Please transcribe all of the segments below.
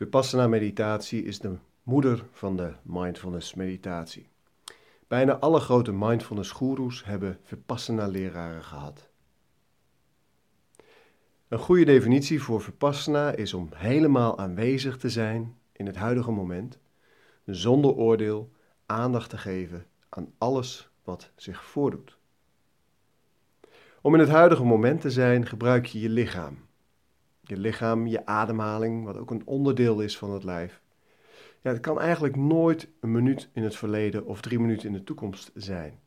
Vipassana meditatie is de moeder van de mindfulness meditatie. Bijna alle grote mindfulness goeroes hebben Vipassana leraren gehad. Een goede definitie voor Vipassana is om helemaal aanwezig te zijn in het huidige moment, zonder oordeel aandacht te geven aan alles wat zich voordoet. Om in het huidige moment te zijn gebruik je je lichaam. Je lichaam, je ademhaling, wat ook een onderdeel is van het lijf. Ja, het kan eigenlijk nooit een minuut in het verleden of drie minuten in de toekomst zijn.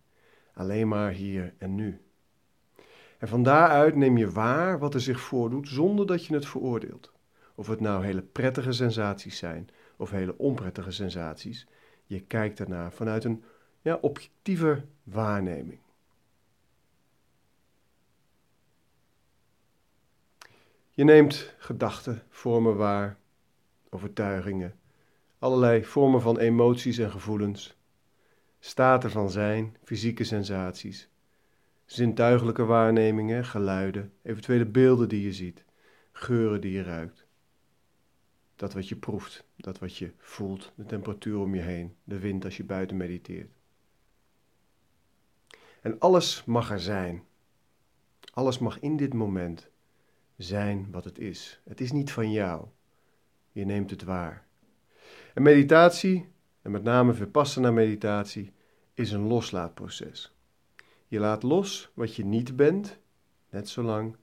Alleen maar hier en nu. En van daaruit neem je waar wat er zich voordoet zonder dat je het veroordeelt. Of het nou hele prettige sensaties zijn of hele onprettige sensaties. Je kijkt ernaar vanuit een ja, objectieve waarneming. Je neemt gedachten, vormen waar, overtuigingen, allerlei vormen van emoties en gevoelens, staten van zijn, fysieke sensaties, zintuigelijke waarnemingen, geluiden, eventuele beelden die je ziet, geuren die je ruikt. Dat wat je proeft, dat wat je voelt, de temperatuur om je heen, de wind als je buiten mediteert. En alles mag er zijn. Alles mag in dit moment zijn wat het is. Het is niet van jou. Je neemt het waar. En meditatie, en met name vipassana meditatie, is een loslaatproces. Je laat los wat je niet bent, net zolang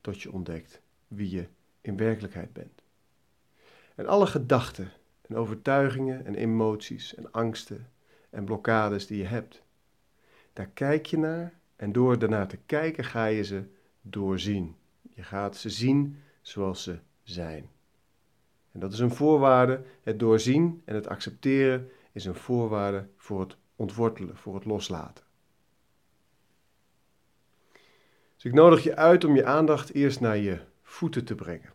tot je ontdekt wie je in werkelijkheid bent. En alle gedachten en overtuigingen en emoties en angsten en blokkades die je hebt, daar kijk je naar en door daarnaar te kijken ga je ze doorzien. Je gaat ze zien zoals ze zijn. En dat is een voorwaarde. Het doorzien en het accepteren is een voorwaarde voor het ontwortelen, voor het loslaten. Dus ik nodig je uit om je aandacht eerst naar je voeten te brengen.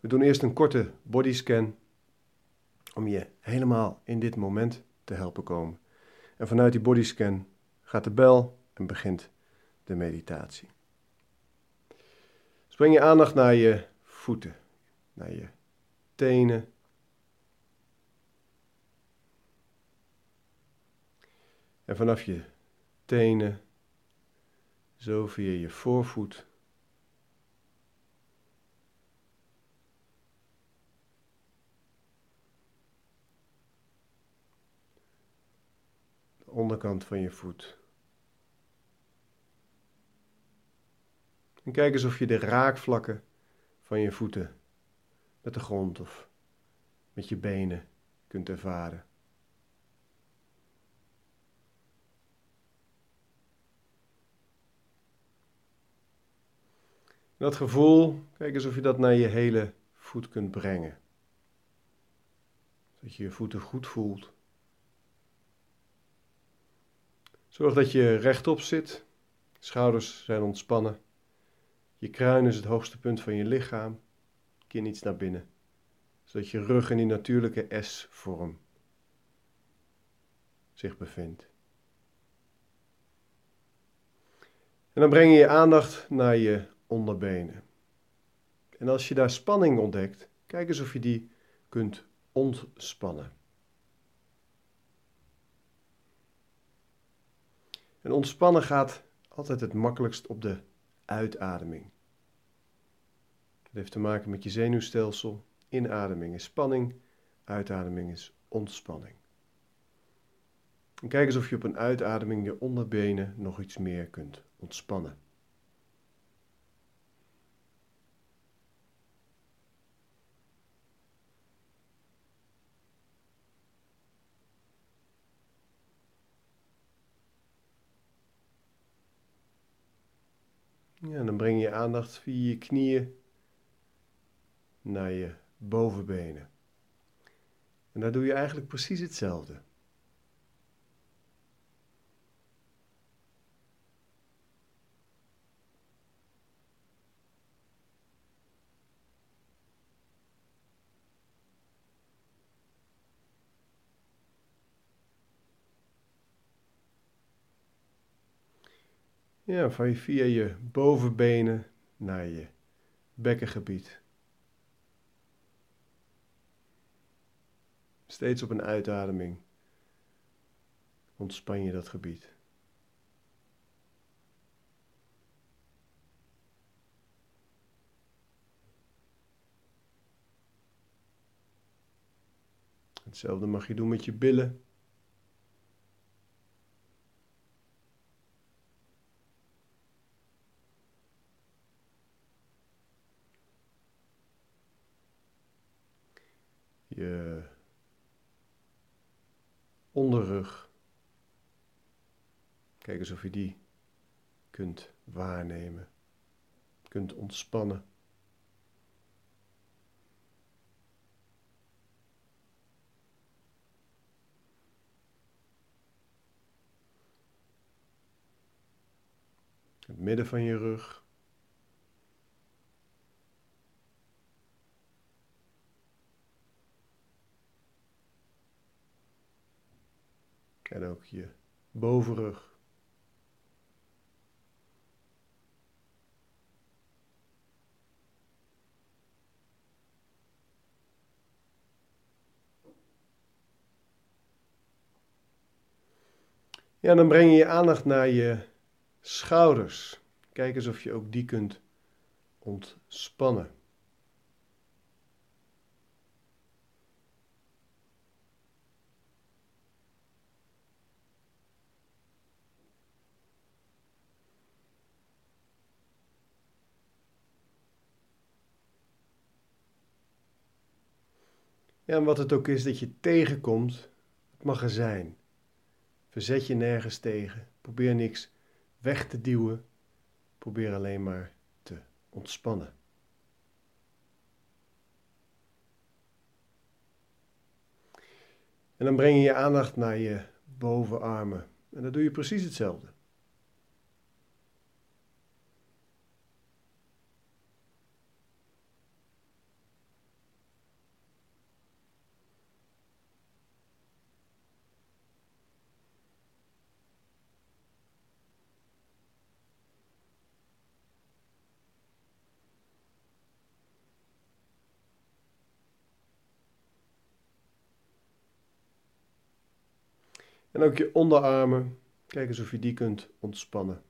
We doen eerst een korte bodyscan om je helemaal in dit moment te helpen komen. En vanuit die bodyscan gaat de bel en begint de meditatie. Breng je aandacht naar je voeten, naar je tenen. En vanaf je tenen, zo via je voorvoet. De onderkant van je voet. En kijk eens of je de raakvlakken van je voeten met de grond of met je benen kunt ervaren. Dat gevoel, kijk eens of je dat naar je hele voet kunt brengen. Dat je je voeten goed voelt. Zorg dat je rechtop zit, schouders zijn ontspannen. Je kruin is het hoogste punt van je lichaam, kin iets naar binnen, zodat je rug in die natuurlijke S-vorm zich bevindt. En dan breng je je aandacht naar je onderbenen. En als je daar spanning ontdekt, kijk eens of je die kunt ontspannen. En ontspannen gaat altijd het makkelijkst op de uitademing. Het heeft te maken met je zenuwstelsel. Inademing is spanning, uitademing is ontspanning. En kijk eens of je op een uitademing je onderbenen nog iets meer kunt ontspannen. En dan breng je aandacht via je knieën naar je bovenbenen. En daar doe je eigenlijk precies hetzelfde. Ja, van je, via je bovenbenen naar je bekkengebied. Steeds op een uitademing ontspan je dat gebied. Hetzelfde mag je doen met je billen. Je onderrug. Kijk eens of je die kunt waarnemen, kunt ontspannen. Het midden van je rug. En ook je bovenrug. Ja, dan breng je je aandacht naar je schouders. Kijk eens of je ook die kunt ontspannen. Ja, en wat het ook is dat je tegenkomt, het mag er zijn. Verzet je nergens tegen. Probeer niks weg te duwen. Probeer alleen maar te ontspannen. En dan breng je je aandacht naar je bovenarmen. En dan doe je precies hetzelfde. En ook je onderarmen. Kijk eens of je die kunt ontspannen.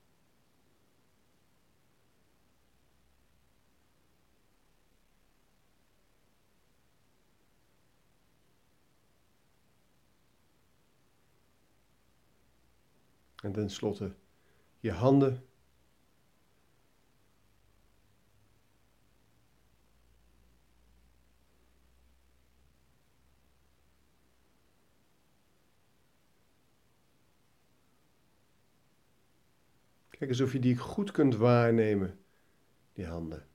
En tenslotte je handen. Kijk eens of je die goed kunt waarnemen, die handen.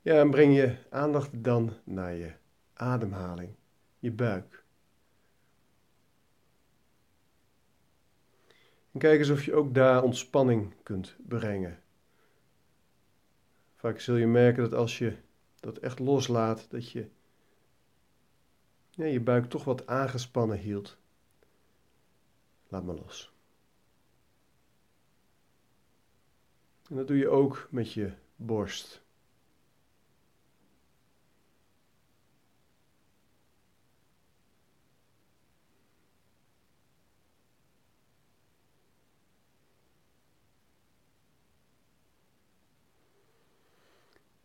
Ja, en breng je aandacht dan naar je ademhaling, je buik. En kijk eens of je ook daar ontspanning kunt brengen. Vaak zul je merken dat als je dat echt loslaat, dat je je buik toch wat aangespannen hield. Laat maar los. En dat doe je ook met je borst.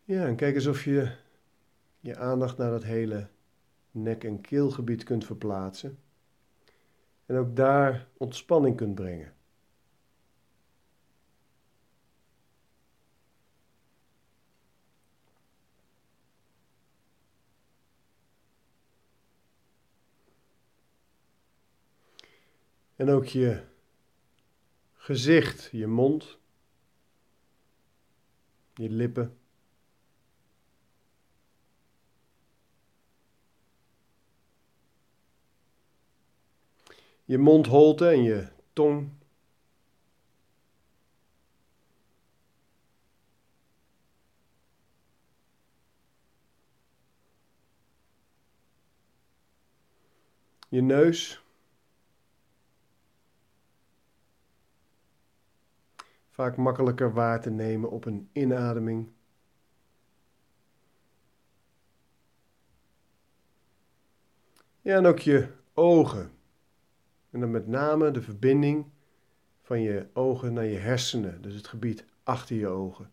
Ja, en kijk eens of je je aandacht naar dat hele nek- en keelgebied kunt verplaatsen. En ook daar ontspanning kunt brengen. En ook je gezicht, je mond, je lippen. je mondholte en je tong. Je neus. Vaak makkelijker waar te nemen op een inademing. Ja, en ook je ogen. En dan met name de verbinding van je ogen naar je hersenen, dus het gebied achter je ogen.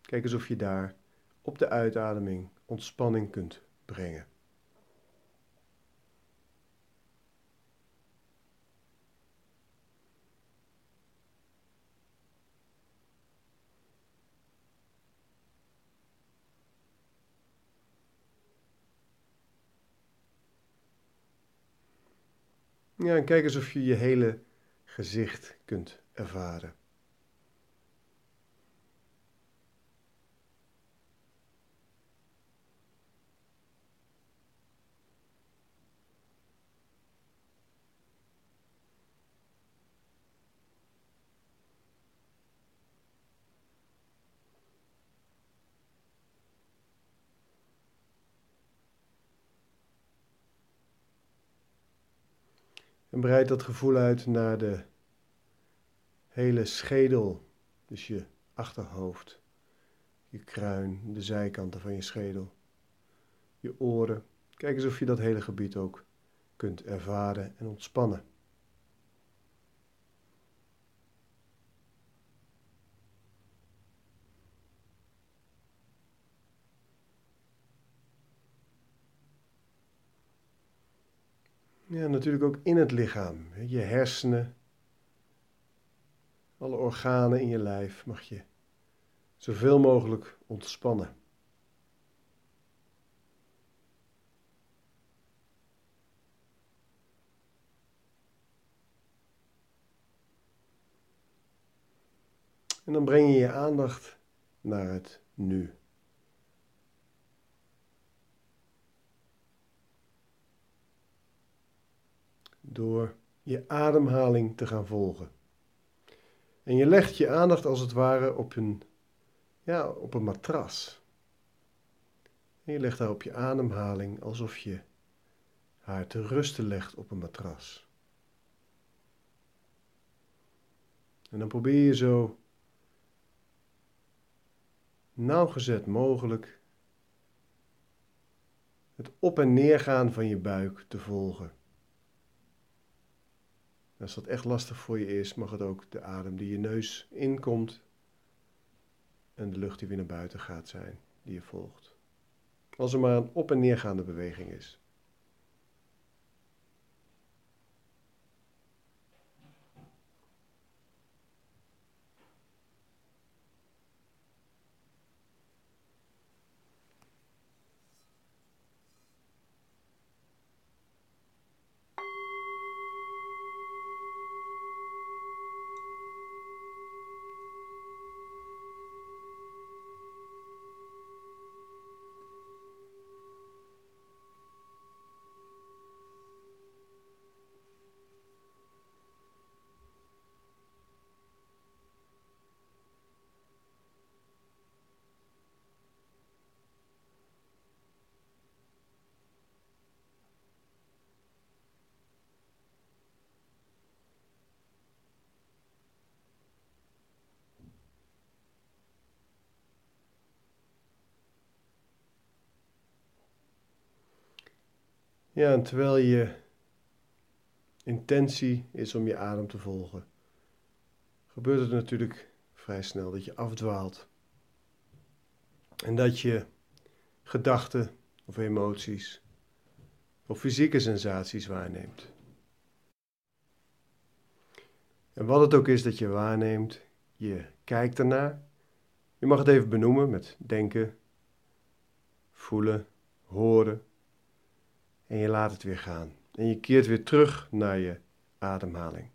Kijk eens of je daar op de uitademing ontspanning kunt brengen. Ja, en kijk eens of je je hele gezicht kunt ervaren. Breid dat gevoel uit naar de hele schedel, dus je achterhoofd, je kruin, de zijkanten van je schedel, je oren. Kijk eens of je dat hele gebied ook kunt ervaren en ontspannen. Ja, natuurlijk ook in het lichaam. Je hersenen, alle organen in je lijf mag je zoveel mogelijk ontspannen. En dan breng je je aandacht naar het nu. Door je ademhaling te gaan volgen. En je legt je aandacht als het ware op een, ja, op een matras. En je legt daar op je ademhaling alsof je haar te rusten legt op een matras. En dan probeer je zo nauwgezet mogelijk het op- en neergaan van je buik te volgen als dat echt lastig voor je is, mag het ook de adem die je neus inkomt en de lucht die weer naar buiten gaat zijn, die je volgt. Als er maar een op- en neergaande beweging is. Ja, en terwijl je intentie is om je adem te volgen, gebeurt het natuurlijk vrij snel dat je afdwaalt. En dat je gedachten of emoties of fysieke sensaties waarneemt. En wat het ook is dat je waarneemt, je kijkt ernaar. Je mag het even benoemen met denken, voelen, horen en je laat het weer gaan. En je keert weer terug naar je ademhaling.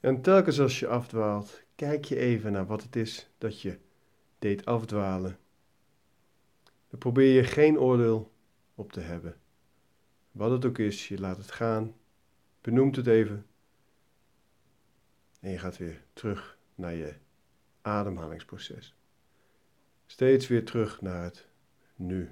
En telkens als je afdwaalt, kijk je even naar wat het is dat je deed afdwalen. Dan probeer je geen oordeel op te hebben. Wat het ook is, je laat het gaan, benoemt het even en je gaat weer terug naar je ademhalingsproces. Steeds weer terug naar het nu.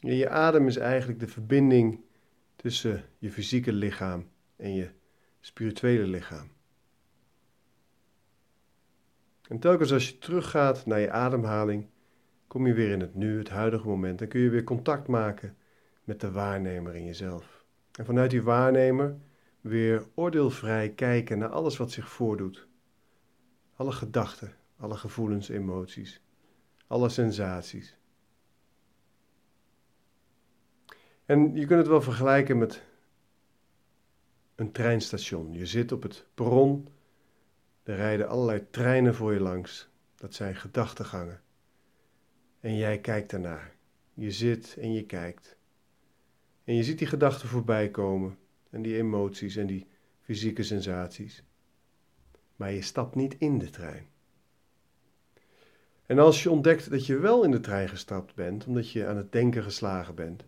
Je adem is eigenlijk de verbinding tussen je fysieke lichaam en je spirituele lichaam. En telkens als je teruggaat naar je ademhaling, kom je weer in het nu, het huidige moment. En kun je weer contact maken met de waarnemer in jezelf. En vanuit die waarnemer weer oordeelvrij kijken naar alles wat zich voordoet. Alle gedachten, alle gevoelens, emoties, alle sensaties. En je kunt het wel vergelijken met een treinstation. Je zit op het perron, er rijden allerlei treinen voor je langs. Dat zijn gedachtegangen. En jij kijkt ernaar. Je zit en je kijkt. En je ziet die gedachten voorbij komen en die emoties en die fysieke sensaties. Maar je stapt niet in de trein. En als je ontdekt dat je wel in de trein gestapt bent, omdat je aan het denken geslagen bent,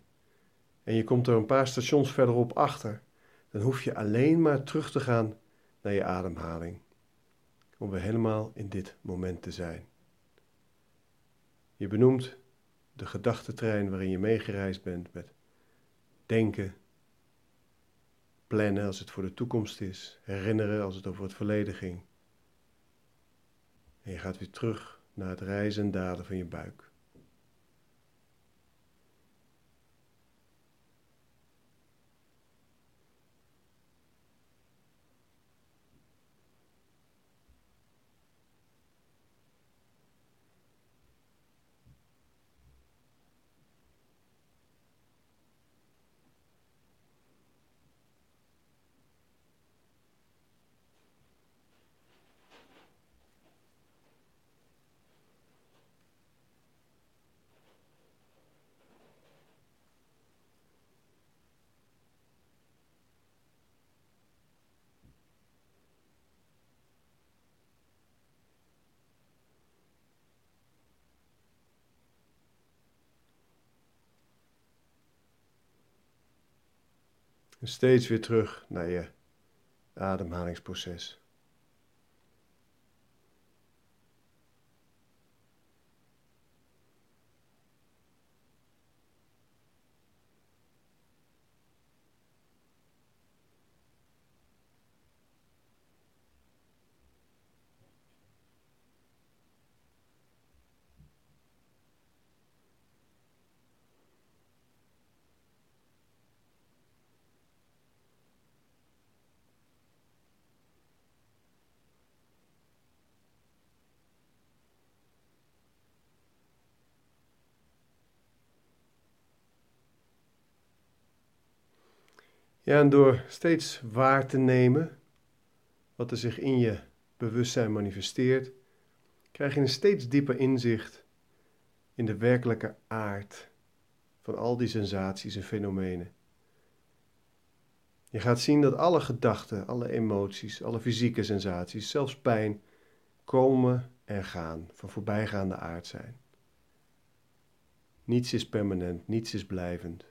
en je komt er een paar stations verderop achter, dan hoef je alleen maar terug te gaan naar je ademhaling. Om weer helemaal in dit moment te zijn. Je benoemt de gedachtentrein waarin je meegereisd bent met denken, plannen als het voor de toekomst is, herinneren als het over het verleden ging. En je gaat weer terug naar het reizen en dalen van je buik. En steeds weer terug naar je ademhalingsproces. En door steeds waar te nemen wat er zich in je bewustzijn manifesteert, krijg je een steeds dieper inzicht in de werkelijke aard van al die sensaties en fenomenen. Je gaat zien dat alle gedachten, alle emoties, alle fysieke sensaties, zelfs pijn, komen en gaan, van voorbijgaande aard zijn. Niets is permanent, niets is blijvend.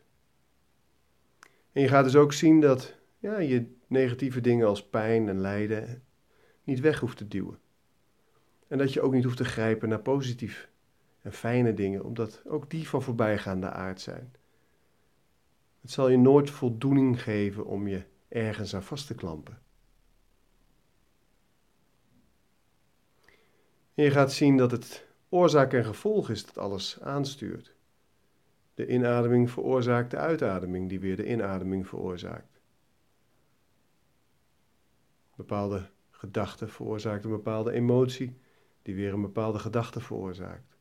En je gaat dus ook zien dat ja, je negatieve dingen als pijn en lijden niet weg hoeft te duwen. En dat je ook niet hoeft te grijpen naar positief en fijne dingen, omdat ook die van voorbijgaande aard zijn. Het zal je nooit voldoening geven om je ergens aan vast te klampen. En je gaat zien dat het oorzaak en gevolg is dat alles aanstuurt. De inademing veroorzaakt de uitademing, die weer de inademing veroorzaakt. Bepaalde gedachte veroorzaakt een bepaalde emotie, die weer een bepaalde gedachte veroorzaakt.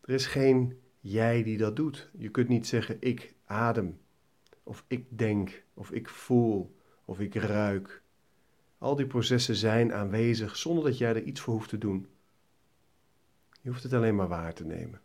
Er is geen jij die dat doet. Je kunt niet zeggen ik adem, of ik denk, of ik voel, of ik ruik. Al die processen zijn aanwezig zonder dat jij er iets voor hoeft te doen. Je hoeft het alleen maar waar te nemen.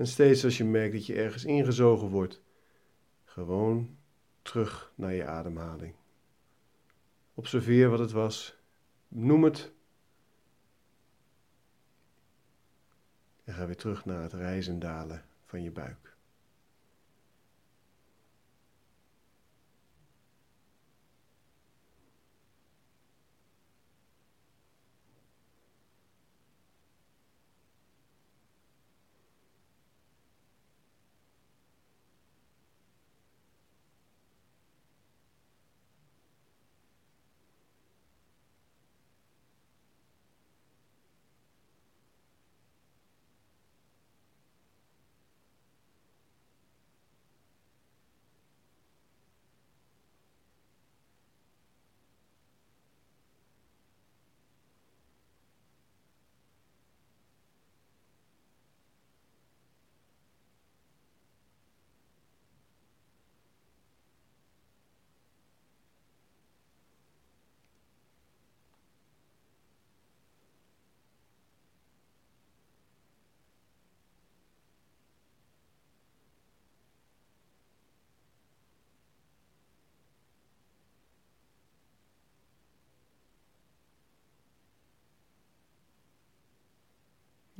En steeds als je merkt dat je ergens ingezogen wordt, gewoon terug naar je ademhaling. Observeer wat het was, noem het. En ga weer terug naar het rijzen dalen van je buik.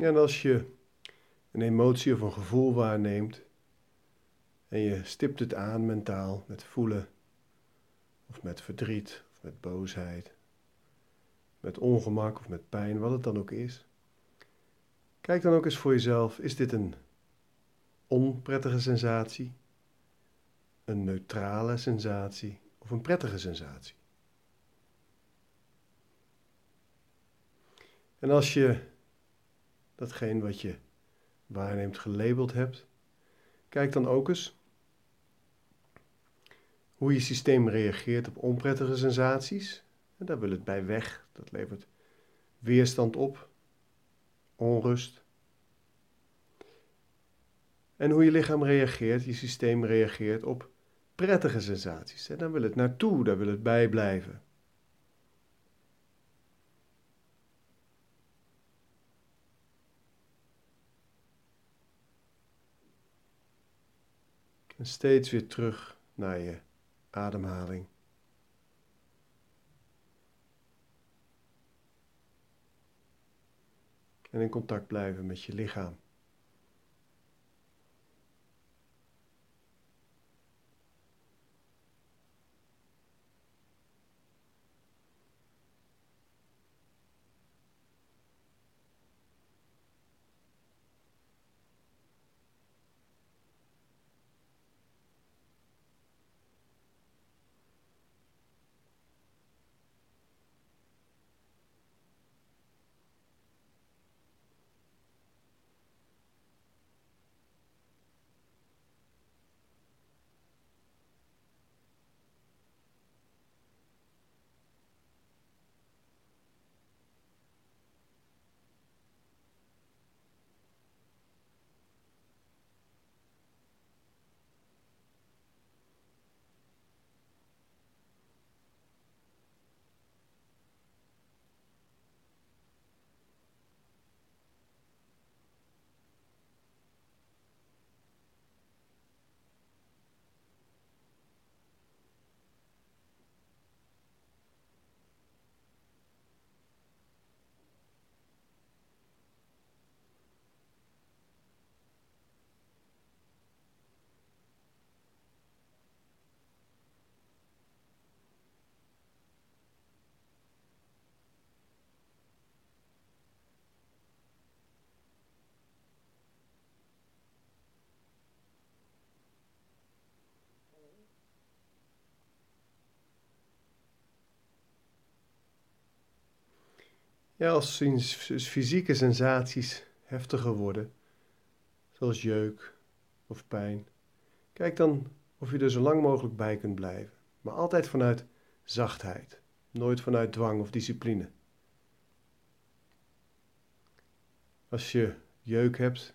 Ja, en als je een emotie of een gevoel waarneemt en je stipt het aan mentaal met voelen of met verdriet of met boosheid, met ongemak of met pijn, wat het dan ook is. Kijk dan ook eens voor jezelf, is dit een onprettige sensatie, een neutrale sensatie of een prettige sensatie? En als je datgene wat je waarneemt gelabeld hebt. Kijk dan ook eens hoe je systeem reageert op onprettige sensaties. En daar wil het bij weg. Dat levert weerstand op, onrust. En hoe je lichaam reageert, je systeem reageert op prettige sensaties. En daar wil het naartoe, daar wil het bij blijven. En steeds weer terug naar je ademhaling. En in contact blijven met je lichaam. Ja, als fysieke sensaties heftiger worden, zoals jeuk of pijn, kijk dan of je er zo lang mogelijk bij kunt blijven, maar altijd vanuit zachtheid, nooit vanuit dwang of discipline. Als je jeuk hebt,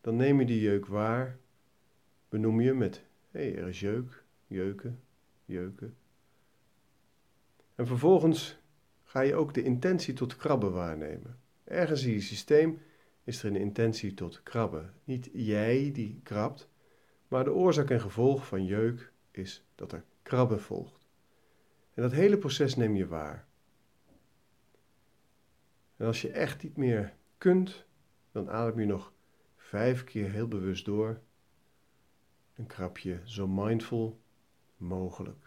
dan neem je die jeuk waar, benoem je met, hé, hey, er is jeuk, jeuken, jeuken. En vervolgens ga je ook de intentie tot krabben waarnemen. Ergens in je systeem is er een intentie tot krabben. Niet jij die krabt, maar de oorzaak en gevolg van jeuk is dat er krabben volgt. En dat hele proces neem je waar. En als je echt niet meer kunt, dan adem je nog vijf keer heel bewust door en krab je zo mindful mogelijk.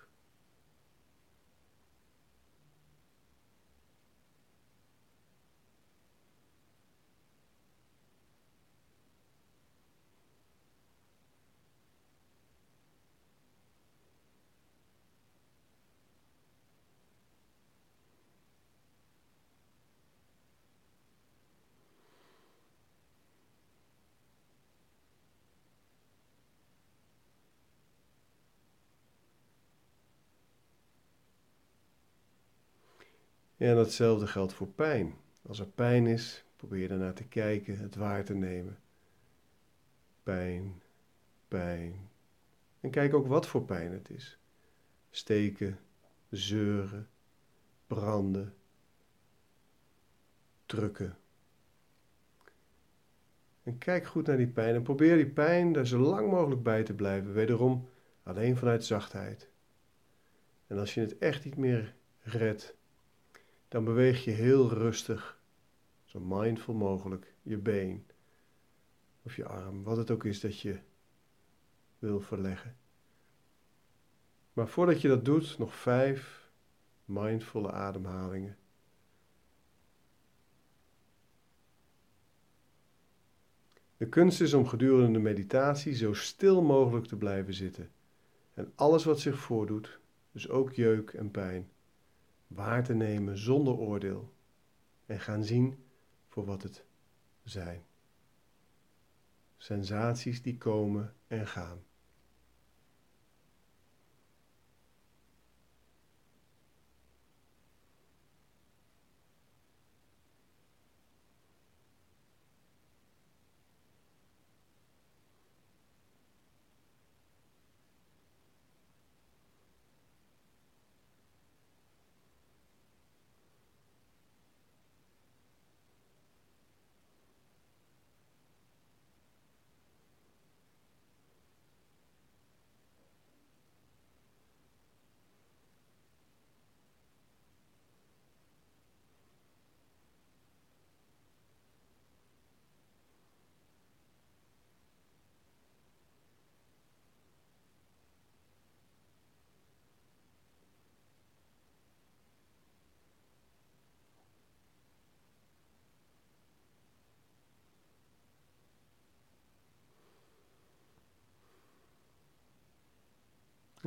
En datzelfde geldt voor pijn. Als er pijn is, probeer ernaar te kijken, het waar te nemen. Pijn, pijn. En kijk ook wat voor pijn het is. Steken, zeuren, branden, drukken. En kijk goed naar die pijn en probeer die pijn daar zo lang mogelijk bij te blijven. Wederom alleen vanuit zachtheid. En als je het echt niet meer redt, dan beweeg je heel rustig, zo mindful mogelijk, je been of je arm, wat het ook is dat je wil verleggen. Maar voordat je dat doet, nog vijf mindfulle ademhalingen. De kunst is om gedurende de meditatie zo stil mogelijk te blijven zitten. En alles wat zich voordoet, dus ook jeuk en pijn, waar te nemen zonder oordeel en gaan zien voor wat het zijn. Sensaties die komen en gaan.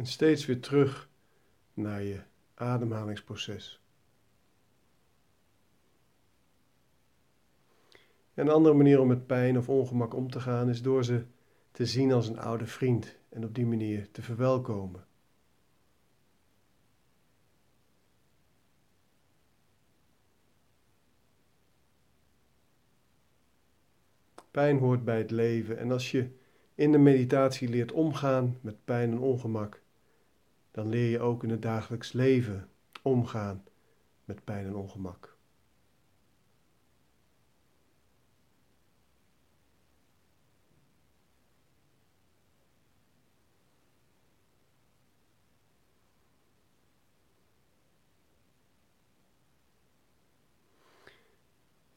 En steeds weer terug naar je ademhalingsproces. Een andere manier om met pijn of ongemak om te gaan is door ze te zien als een oude vriend en op die manier te verwelkomen. Pijn hoort bij het leven en als je in de meditatie leert omgaan met pijn en ongemak, dan leer je ook in het dagelijks leven omgaan met pijn en ongemak.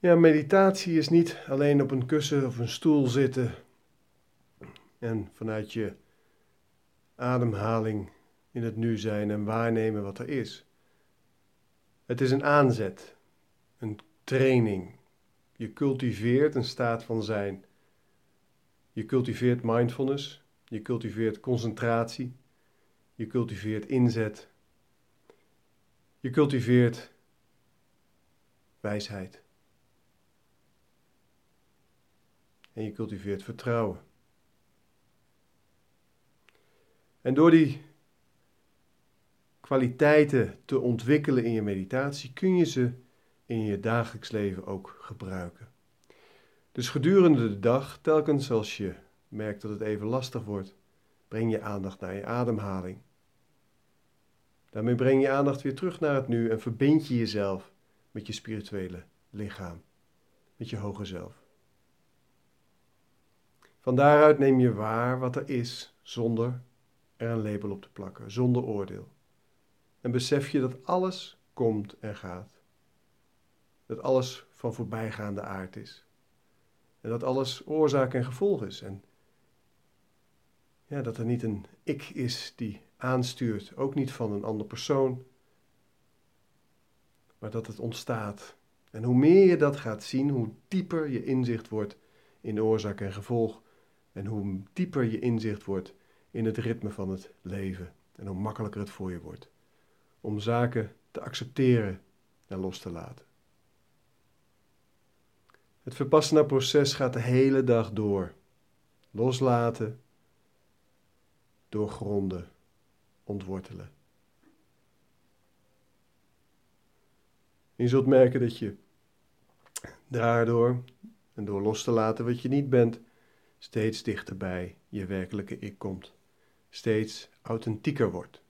Ja, meditatie is niet alleen op een kussen of een stoel zitten en vanuit je ademhaling in het nu zijn en waarnemen wat er is. Het is een aanzet, een training. Je cultiveert een staat van zijn. Je cultiveert mindfulness, je cultiveert concentratie, je cultiveert inzet. Je cultiveert wijsheid. En je cultiveert vertrouwen. En door die kwaliteiten te ontwikkelen in je meditatie, kun je ze in je dagelijks leven ook gebruiken. Dus gedurende de dag, telkens als je merkt dat het even lastig wordt, breng je aandacht naar je ademhaling. Daarmee breng je aandacht weer terug naar het nu en verbind je jezelf met je spirituele lichaam, met je hoge zelf. Van daaruit neem je waar wat er is, zonder er een label op te plakken, zonder oordeel. En besef je dat alles komt en gaat. Dat alles van voorbijgaande aard is. En dat alles oorzaak en gevolg is. En ja, dat er niet een ik is die aanstuurt, ook niet van een ander persoon, maar dat het ontstaat. En hoe meer je dat gaat zien, hoe dieper je inzicht wordt in oorzaak en gevolg. En hoe dieper je inzicht wordt in het ritme van het leven. En hoe makkelijker het voor je wordt. Om zaken te accepteren en los te laten. Het Vipassana-proces gaat de hele dag door. Loslaten, doorgronden, ontwortelen. je zult merken dat je daardoor, en door los te laten wat je niet bent, steeds dichterbij je werkelijke ik komt. Steeds authentieker wordt.